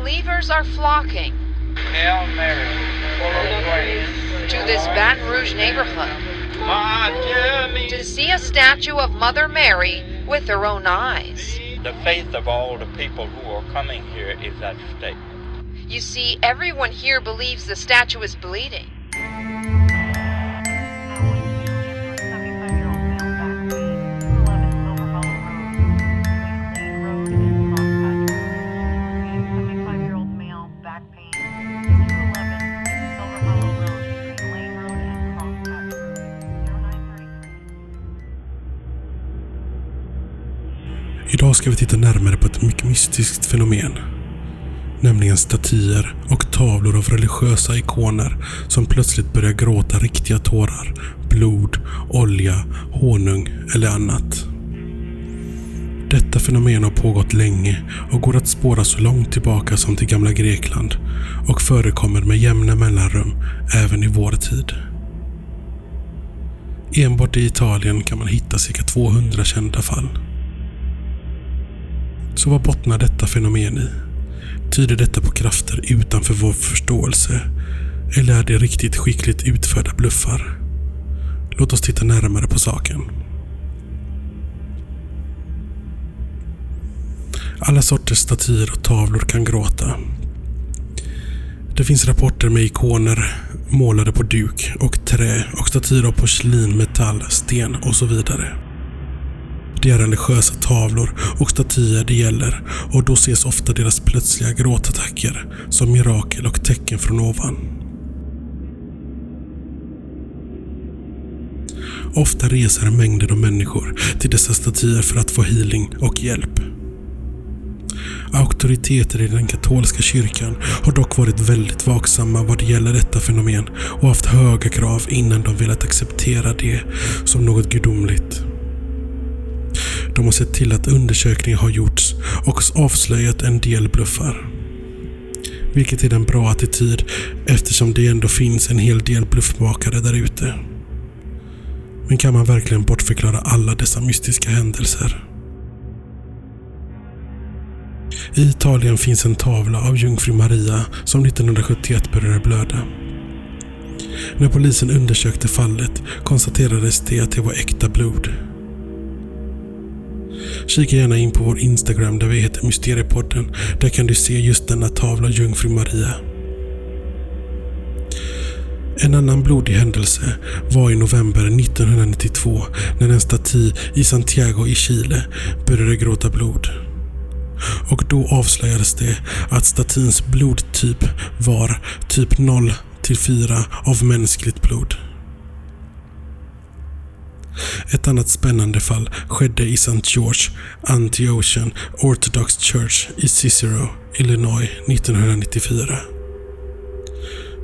Believers are flocking Hail Mary, full of grace. to this Baton Rouge neighborhood to see a statue of Mother Mary with their own eyes. The faith of all the people who are coming here is at stake. You see, everyone here believes the statue is bleeding. Ska vi titta närmare på ett mycket mystiskt fenomen. Nämligen statyer och tavlor av religiösa ikoner som plötsligt börjar gråta riktiga tårar, blod, olja, honung eller annat. Detta fenomen har pågått länge och går att spåra så långt tillbaka som till gamla Grekland och förekommer med jämna mellanrum även i vår tid. Enbart i Italien kan man hitta cirka 200 kända fall. Så vad bottnar detta fenomen i? Tyder detta på krafter utanför vår förståelse? Eller är det riktigt skickligt utförda bluffar? Låt oss titta närmare på saken. Alla sorters statyer och tavlor kan gråta. Det finns rapporter med ikoner målade på duk och trä och statyer av porslin, metall, sten och så vidare. Det är religiösa tavlor och statyer det gäller och då ses ofta deras plötsliga gråtattacker som mirakel och tecken från ovan. Ofta reser mängder av människor till dessa statyer för att få healing och hjälp. Auktoriteter i den katolska kyrkan har dock varit väldigt vaksamma vad det gäller detta fenomen och haft höga krav innan de velat acceptera det som något gudomligt. De har sett till att undersökningar har gjorts och avslöjat en del bluffar. Vilket är en bra attityd eftersom det ändå finns en hel del bluffmakare där ute. Men kan man verkligen bortförklara alla dessa mystiska händelser? I Italien finns en tavla av jungfru Maria som 1971 började blöda. När polisen undersökte fallet konstaterades det att det var äkta blod. Kika gärna in på vår Instagram där vi heter Mysteriepodden. Där kan du se just denna tavla jungfru Maria. En annan blodig händelse var i november 1992 när en staty i Santiago i Chile började gråta blod. Och då avslöjades det att statyns blodtyp var typ 0 till 4 av mänskligt blod. Ett annat spännande fall skedde i St. George Antiochian Orthodox Church i Cicero, Illinois 1994.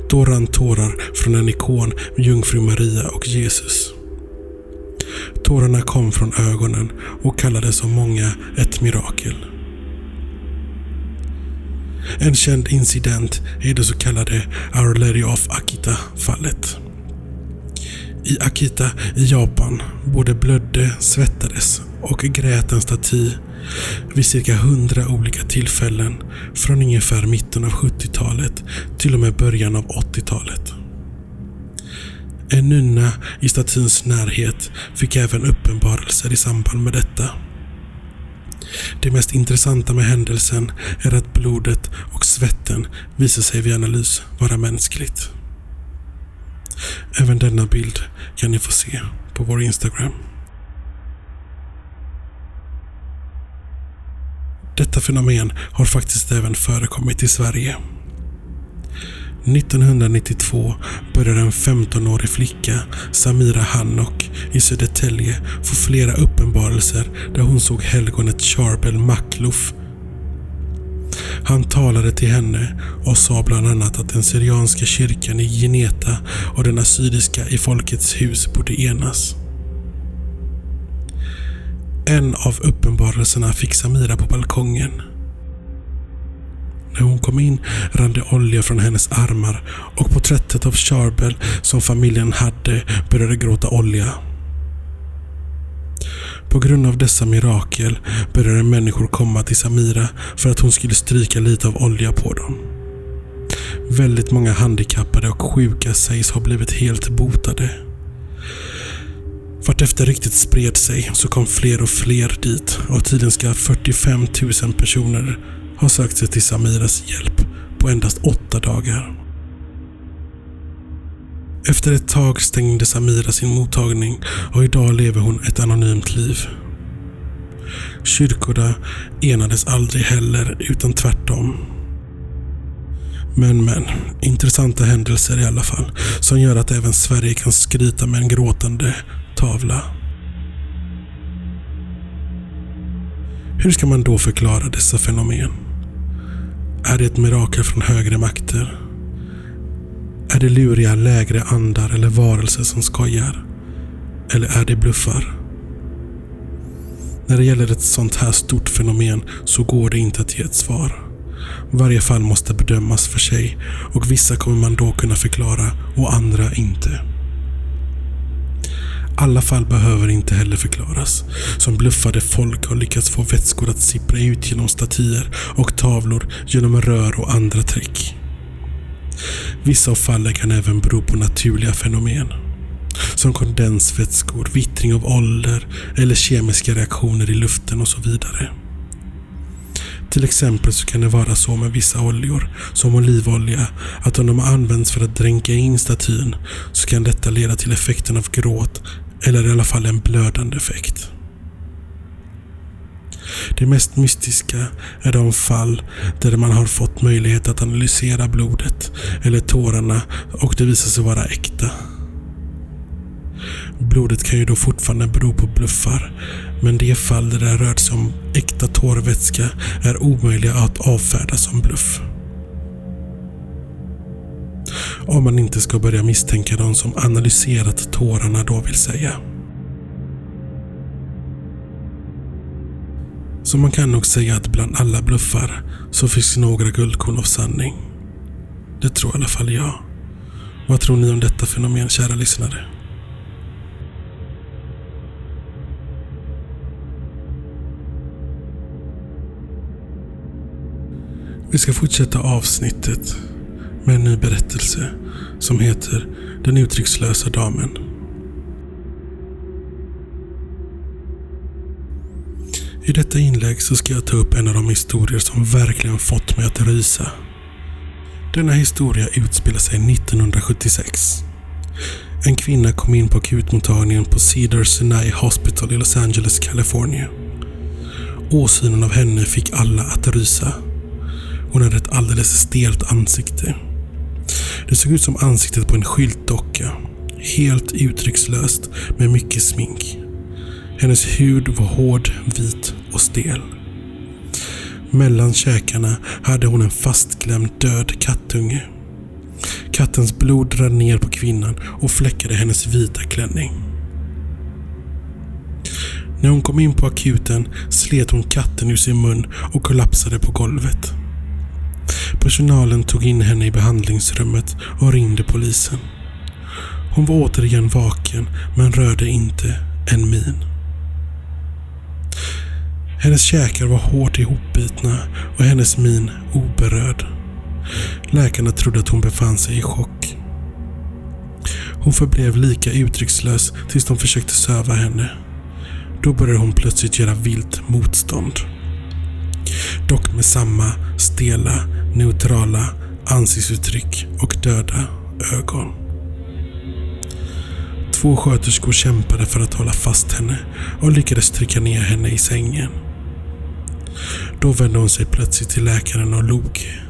Då rann tårar från en ikon med jungfru Maria och Jesus. Tårarna kom från ögonen och kallades av många ett mirakel. En känd incident är det så kallade Our Lady of Akita-fallet. I Akita i Japan både blödde, svettades och grät en staty vid cirka hundra olika tillfällen från ungefär mitten av 70-talet till och med början av 80-talet. En nunna i statyns närhet fick även uppenbarelser i samband med detta. Det mest intressanta med händelsen är att blodet och svetten visar sig vid analys vara mänskligt. Även denna bild kan ni få se på vår Instagram. Detta fenomen har faktiskt även förekommit i Sverige. 1992 började en 15-årig flicka, Samira Hannock, i Södertälje få flera uppenbarelser där hon såg helgonet Charbel Makluf. Han talade till henne och sa bland annat att den syrianska kyrkan i Geneta och den assyriska i Folkets hus borde enas. En av uppenbarelserna fick Samira på balkongen. När hon kom in rann det olja från hennes armar och porträttet av Charbel som familjen hade började gråta olja. På grund av dessa mirakel började människor komma till Samira för att hon skulle stryka lite av olja på dem. Väldigt många handikappade och sjuka sägs ha blivit helt botade. Vartefter riktigt spred sig så kom fler och fler dit och tydligen ska 45 000 personer ha sökt sig till Samiras hjälp på endast åtta dagar. Efter ett tag stängde Samira sin mottagning och idag lever hon ett anonymt liv. Kyrkorna enades aldrig heller, utan tvärtom. Men men, intressanta händelser i alla fall, som gör att även Sverige kan skryta med en gråtande tavla. Hur ska man då förklara dessa fenomen? Är det ett mirakel från högre makter? Är det luriga lägre andar eller varelser som skojar? Eller är det bluffar? När det gäller ett sånt här stort fenomen så går det inte att ge ett svar. Varje fall måste bedömas för sig och vissa kommer man då kunna förklara och andra inte. Alla fall behöver inte heller förklaras. Som bluffade folk har lyckats få vätskor att sippra ut genom statyer och tavlor genom rör och andra trick. Vissa av fallen kan även bero på naturliga fenomen. Som kondensvätskor, vittring av ålder eller kemiska reaktioner i luften och så vidare. Till exempel så kan det vara så med vissa oljor, som olivolja, att om de används för att dränka in statyn så kan detta leda till effekten av gråt eller i alla fall en blödande effekt. Det mest mystiska är de fall där man har fått möjlighet att analysera blodet eller tårarna och det visar sig vara äkta. Blodet kan ju då fortfarande bero på bluffar, men de fall där det rört sig om äkta tårvätska är omöjliga att avfärda som bluff. Om man inte ska börja misstänka de som analyserat tårarna då vill säga. Så man kan nog säga att bland alla bluffar så finns några guldkorn av sanning. Det tror i alla fall jag. Vad tror ni om detta fenomen, kära lyssnare? Vi ska fortsätta avsnittet med en ny berättelse som heter Den uttryckslösa damen. I detta inlägg så ska jag ta upp en av de historier som verkligen fått mig att rysa. Denna historia utspelar sig 1976. En kvinna kom in på akutmottagningen på Cedar Sinai Hospital i Los Angeles, California. Åsynen av henne fick alla att rysa. Hon hade ett alldeles stelt ansikte. Det såg ut som ansiktet på en skyltdocka. Helt uttryckslöst med mycket smink. Hennes hud var hård, vit och stel. Mellan käkarna hade hon en fastklämd död kattunge. Kattens blod rann ner på kvinnan och fläckade hennes vita klänning. När hon kom in på akuten slet hon katten ur sin mun och kollapsade på golvet. Personalen tog in henne i behandlingsrummet och ringde polisen. Hon var återigen vaken men rörde inte en min. Hennes käkar var hårt ihopbitna och hennes min oberörd. Läkarna trodde att hon befann sig i chock. Hon förblev lika uttryckslös tills de försökte söva henne. Då började hon plötsligt göra vilt motstånd. Dock med samma stela, neutrala ansiktsuttryck och döda ögon. Två sköterskor kämpade för att hålla fast henne och lyckades trycka ner henne i sängen. Då vände hon sig plötsligt till läkaren och log.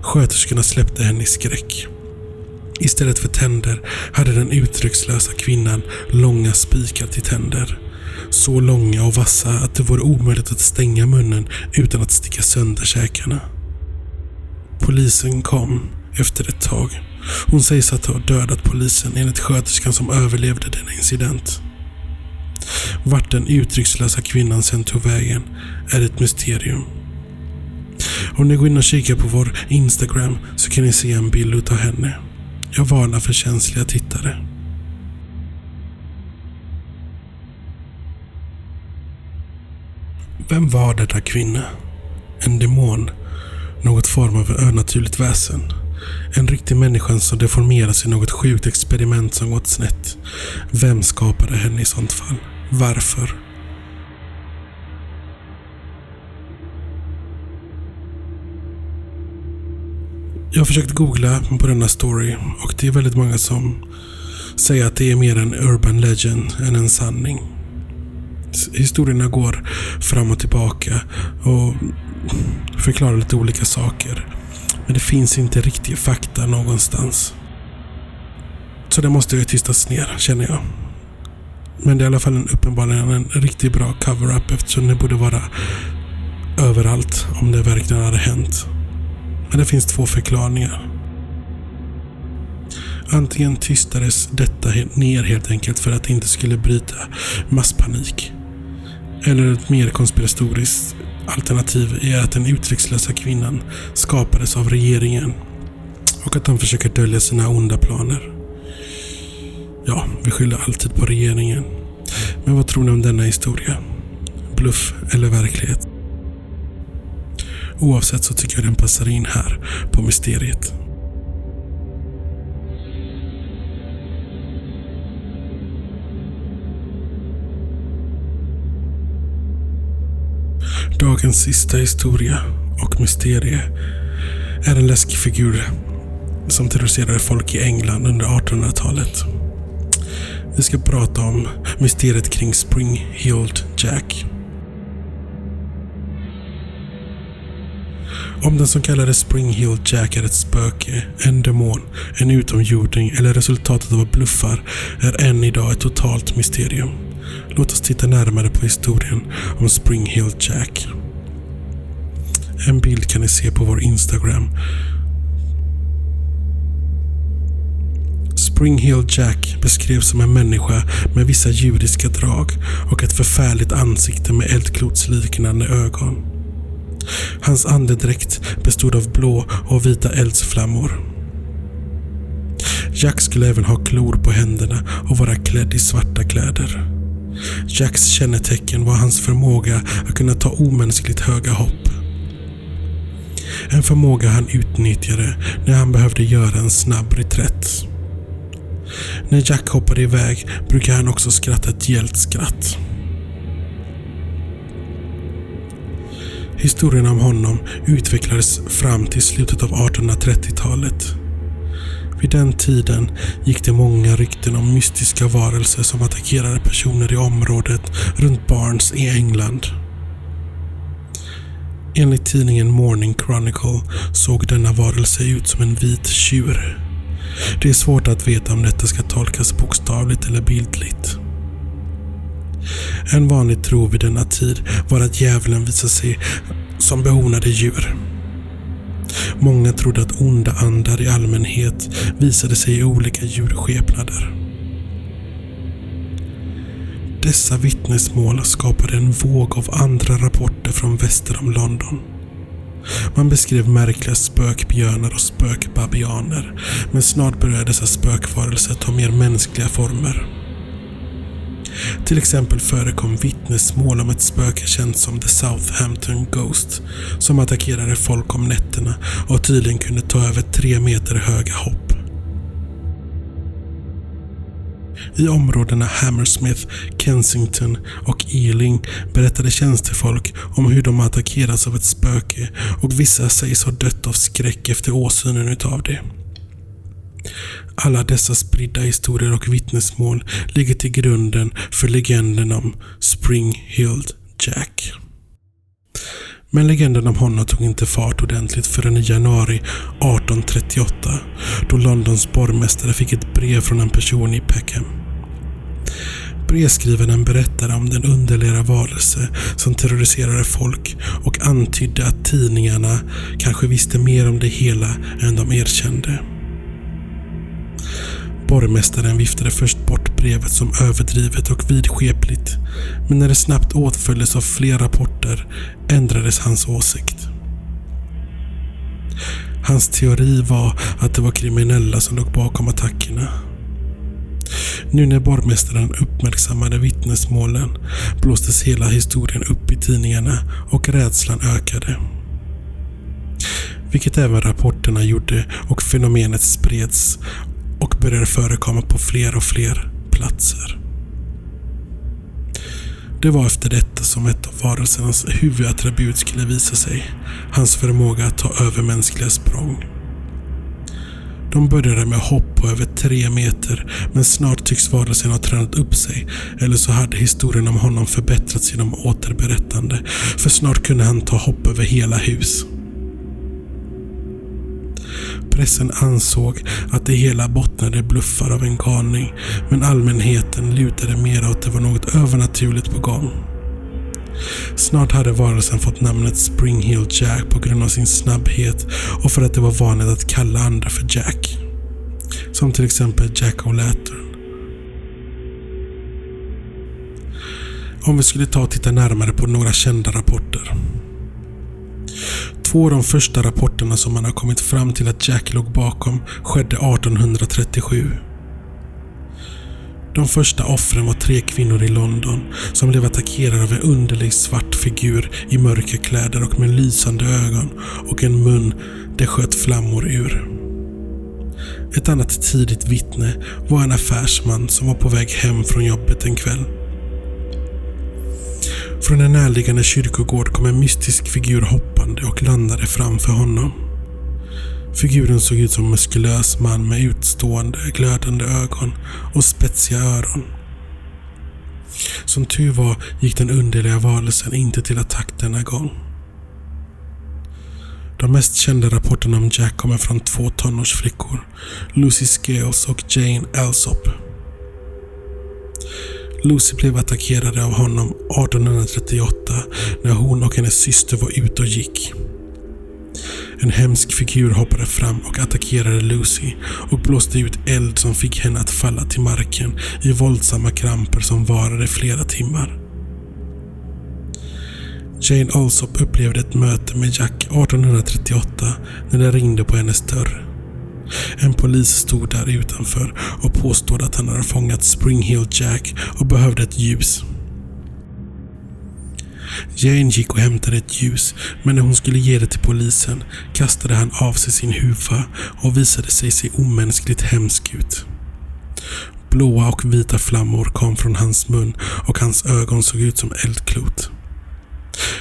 Sköterskorna släppte henne i skräck. Istället för tänder hade den uttryckslösa kvinnan långa spikar till tänder. Så långa och vassa att det vore omöjligt att stänga munnen utan att sticka sönder käkarna. Polisen kom efter ett tag. Hon sägs att ha dödat polisen enligt sköterskan som överlevde denna incident. Vart den uttryckslösa kvinnan sen tog vägen är ett mysterium. Om ni går in och kikar på vår Instagram så kan ni se en bild utav henne. Jag varnar för känsliga tittare. Vem var denna kvinna? En demon? Något form av önaturligt väsen? En riktig människa som deformeras i något sjukt experiment som gått snett? Vem skapade henne i sånt fall? Varför? Jag har försökt googla på denna story och det är väldigt många som säger att det är mer en urban legend än en sanning. Historierna går fram och tillbaka och förklarar lite olika saker. Men det finns inte riktig fakta någonstans. Så det måste ju tystas ner, känner jag. Men det är i alla fall en, uppenbarligen en riktigt bra cover-up eftersom det borde vara överallt om det verkligen hade hänt. Men det finns två förklaringar. Antingen tystades detta ner helt enkelt för att det inte skulle bryta masspanik. Eller ett mer konspiratoriskt alternativ är att den uttryckslösa kvinnan skapades av regeringen och att de försöker dölja sina onda planer. Ja, vi skyller alltid på regeringen. Men vad tror ni om denna historia? Bluff eller verklighet? Oavsett så tycker jag den passar in här på mysteriet. Dagens sista historia och mysterie är en läskig figur som terroriserade folk i England under 1800-talet. Vi ska prata om mysteriet kring Spring-Heeled Jack. Om den som kallade Spring-Heeled Jack är ett spöke, en demon, en utomjording eller resultatet av bluffar är än idag ett totalt mysterium. Låt oss titta närmare på historien om Spring-Heeled Jack. En bild kan ni se på vår Instagram. Spring Hill Jack beskrevs som en människa med vissa judiska drag och ett förfärligt ansikte med eldklotsliknande ögon. Hans andedräkt bestod av blå och vita eldsflammor. Jack skulle även ha klor på händerna och vara klädd i svarta kläder. Jacks kännetecken var hans förmåga att kunna ta omänskligt höga hopp. En förmåga han utnyttjade när han behövde göra en snabb reträtt. När Jack hoppade iväg brukade han också skratta ett gällt skratt. Historien om honom utvecklades fram till slutet av 1830-talet. Vid den tiden gick det många rykten om mystiska varelser som attackerade personer i området runt Barnes i England. Enligt tidningen Morning Chronicle såg denna varelse ut som en vit tjur. Det är svårt att veta om detta ska tolkas bokstavligt eller bildligt. En vanlig tro vid denna tid var att djävulen visade sig som behornade djur. Många trodde att onda andar i allmänhet visade sig i olika djurskepnader. Dessa vittnesmål skapade en våg av andra rapporter från väster om London. Man beskrev märkliga spökbjörnar och spökbabianer, men snart började dessa spökvarelser ta mer mänskliga former. Till exempel förekom vittnesmål om ett spöke känt som The Southampton Ghost som attackerade folk om nätterna och tydligen kunde ta över tre meter höga hopp. I områdena Hammersmith, Kensington och Ealing berättade tjänstefolk om hur de attackerats av ett spöke och vissa sägs ha dött av skräck efter åsynen utav det. Alla dessa spridda historier och vittnesmål ligger till grunden för legenden om Spring-Heeled Jack. Men legenden om honom tog inte fart ordentligt förrän i januari 1838 då Londons borgmästare fick ett brev från en person i Peckham. Brevskrivaren berättade om den underliga varelse som terroriserade folk och antydde att tidningarna kanske visste mer om det hela än de erkände. Borgmästaren viftade först bort brevet som överdrivet och vidskepligt. Men när det snabbt åtföljdes av fler rapporter ändrades hans åsikt. Hans teori var att det var kriminella som låg bakom attackerna. Nu när borgmästaren uppmärksammade vittnesmålen blåstes hela historien upp i tidningarna och rädslan ökade. Vilket även rapporterna gjorde och fenomenet spreds och började förekomma på fler och fler platser. Det var efter detta som ett av varelsernas huvudattribut skulle visa sig. Hans förmåga att ta övermänskliga språng. De började med hopp på över tre meter, men snart tycks varelsen ha tränat upp sig. Eller så hade historien om honom förbättrats genom återberättande, för snart kunde han ta hopp över hela hus. Pressen ansåg att det hela bottnade i bluffar av en galning, men allmänheten lutade mer åt att det var något övernaturligt på gång. Snart hade varelsen fått namnet Spring Hill Jack på grund av sin snabbhet och för att det var vanligt att kalla andra för Jack. Som till exempel Jack O'Lantern. Om vi skulle ta och titta närmare på några kända rapporter. Två av de första rapporterna som man har kommit fram till att Jack låg bakom skedde 1837. De första offren var tre kvinnor i London som blev attackerade av en underlig svart figur i mörka kläder och med lysande ögon och en mun det sköt flammor ur. Ett annat tidigt vittne var en affärsman som var på väg hem från jobbet en kväll. Från en närliggande kyrkogård kom en mystisk figur hoppande och landade framför honom. Figuren såg ut som en muskulös man med utstående, glödande ögon och spetsiga öron. Som tur var gick den underliga varelsen inte till attack denna gång. De mest kända rapporterna om Jack kommer från två tonårsflickor, Lucy Scales och Jane Alsop. Lucy blev attackerad av honom 1838 när hon och hennes syster var ute och gick. En hemsk figur hoppade fram och attackerade Lucy och blåste ut eld som fick henne att falla till marken i våldsamma kramper som varade flera timmar. Jane Alsop upplevde ett möte med Jack 1838 när det ringde på hennes dörr. En polis stod där utanför och påstod att han hade fångat Spring Hill Jack och behövde ett ljus. Jane gick och hämtade ett ljus, men när hon skulle ge det till polisen kastade han av sig sin huva och visade sig se omänskligt hemsk ut. Blåa och vita flammor kom från hans mun och hans ögon såg ut som eldklot.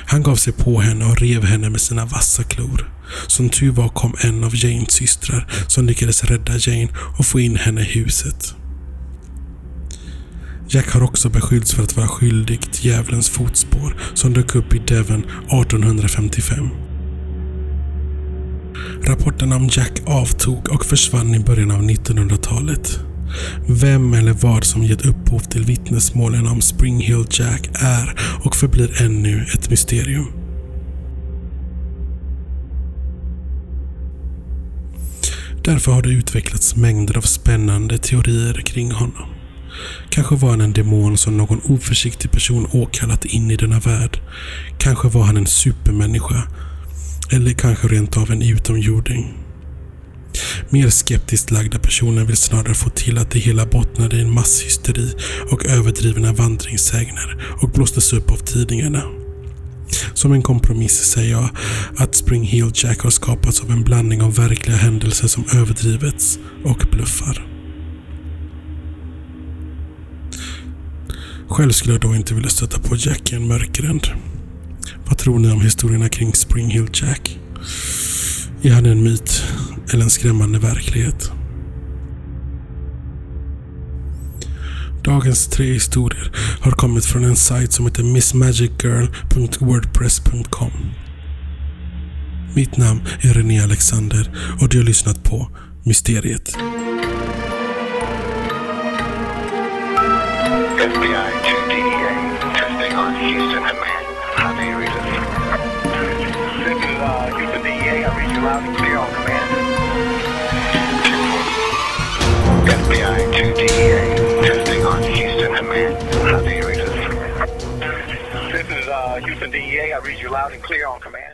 Han gav sig på henne och rev henne med sina vassa klor. Som tur var kom en av Janes systrar som lyckades rädda Jane och få in henne i huset. Jack har också beskyllts för att vara skyldig till djävulens fotspår som dök upp i Devon 1855. Rapporterna om Jack avtog och försvann i början av 1900-talet. Vem eller vad som gett upphov till vittnesmålen om Spring Hill Jack är och förblir ännu ett mysterium. Därför har det utvecklats mängder av spännande teorier kring honom. Kanske var han en demon som någon oförsiktig person åkallat in i denna värld. Kanske var han en supermänniska. Eller kanske rent av en utomjording. Mer skeptiskt lagda personer vill snarare få till att det hela bottnade i en masshysteri och överdrivna vandringssägner och blåstes upp av tidningarna. Som en kompromiss säger jag att Spring Hill Jack har skapats av en blandning av verkliga händelser som överdrivits och bluffar. Själv skulle jag då inte vilja stöta på Jack i en mörkgränd. Vad tror ni om historierna kring Spring Hill Jack? Är han en myt eller en skrämmande verklighet? Dagens tre historier har kommit från en sajt som heter missmagicgirl.wordpress.com. Mitt namn är René Alexander och du har lyssnat på Mysteriet. FBI to DEA, testing on Houston command. How do you read? This is uh, Houston DEA. I read you loud and clear on command. FBI to DEA, testing on Houston command. How do you read us? This is Houston DEA. I read you loud and clear on command.